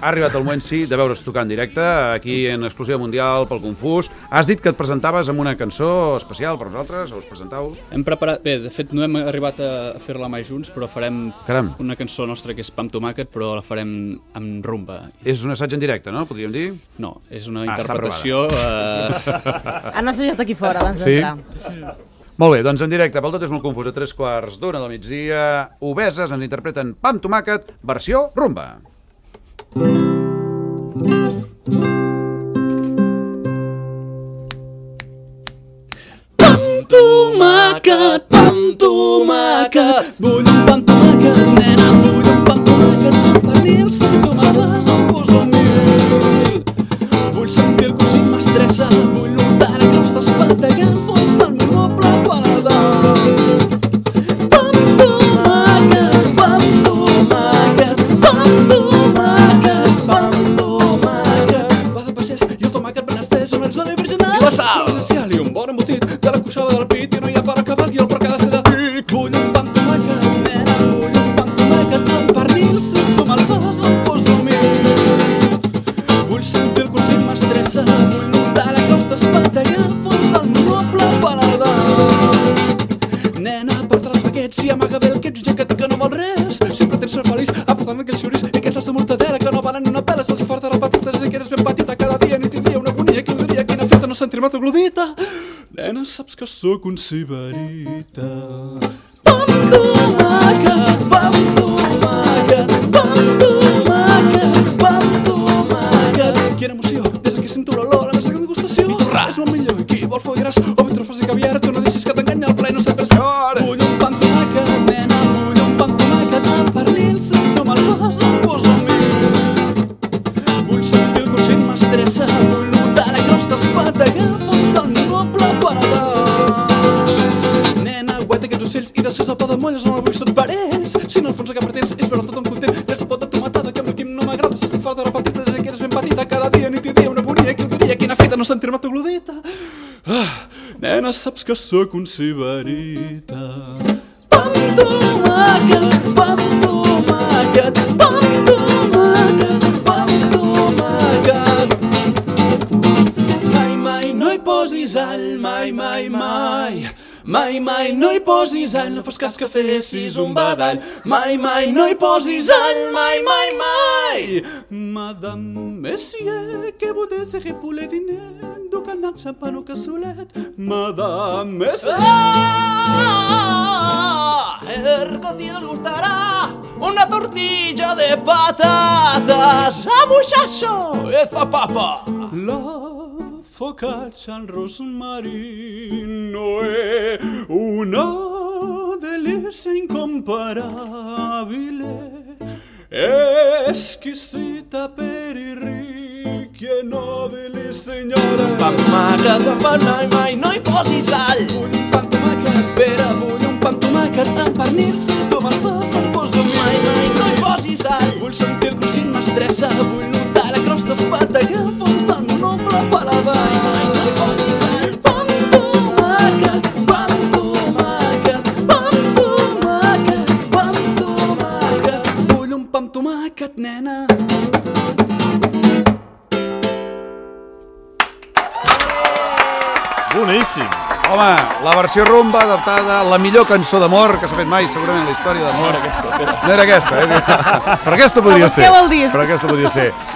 Ha arribat el moment, sí, de veure's tocar en directe, aquí en exclusiva mundial pel Confús. Has dit que et presentaves amb una cançó especial per nosaltres, us presentau? Hem preparat... Bé, de fet, no hem arribat a fer-la mai junts, però farem Caram. una cançó nostra que és Pam Tomàquet, però la farem amb rumba. És un assaig en directe, no? Podríem dir? No, és una Ah, interpretació... Eh, Han assajat aquí fora abans Sí? d'entrar. Molt bé, doncs en directe, pel tot és molt confús, a tres quarts d'una del migdia, Obeses ens interpreten Pam Tomàquet, versió rumba. Tomàquet, pam tomàquet, vull un pam tomàquet, nena, de cuixada del pit i no hi ha per acabar i el per cada seda. Vull un pan tomàquet, nena, vull un pan tomàquet amb pernil, si tu me'l fas em poso mil. Vull sentir el cursit m'estressa, vull notar la costa espantegar al fons del noble paladar. Nena, porta les baguettes i amaga bé el que ets que, que no vol res. Si pretens ser feliç, aporta'm aquells xuris i aquests de mortadera que no valen una pela. Se'ls forta la patata i que eres ben petita cada dia, nit i dia, una agonia que ho diria, quina feta no sentir-me troglodita. Saps que sóc un ciberita. Pam tomàquet, pam tomàquet, pam tomàquet, pam tomàquet. Quina emoció, des que sento l'olor, la mesa de degustació. És molt millor i qui vol foie gras o ben trofes i caviar, tu no deixis que t'enganya el ple, no sempre és Vull un pan tomàquet, nena, vull un pan tomàquet amb pernil, si tu me'l fas em poso mil. Vull sentir el cosint m'estressa, ocells i després el pa de molles no la vull són parents. Si no, al fons el que pretens és veure tot content i el sabot de tomatada que amb el Quim no m'agrada. Si fa de repetir des que eres ben petita cada dia, nit i dia, una bonia, qui ho diria, quina feta no sentir-me tu glodita. Ah, nena, saps que sóc un ciberita. Pam tomàquet, pam tomàquet, mai. Mai, no hi posis all, no fas cas que fessis un badall. Mai, mai no hi posis all, mai, mai, mai. Madame Messier, que vous désirez pour le dîner, du canac, champagne ou cassolet. Madame Messier. ¡Ah! El cocido os gustará una tortilla de patatas. ¡Ah, muchacho! ¡Esa papa! La focaccia al rosmarino è una delizia incomparabile, esquisita per i ricchi e nobili signore. Tomàquet, per mai, mai no hi posis all. Vull un pan tomàquet, Pere, vull un pan tomàquet amb pernil, si tu me'l fas em poso Mai, mai no hi posis all. Vull sentir el cosint m'estressa, vull notar la crosta espantegar al fons Boníssim. Home, la versió rumba adaptada, la millor cançó d'amor que s'ha fet mai, segurament, en la història d'amor. No era aquesta. No era aquesta, eh? Però aquesta podria Però ser. Però aquesta podria ser.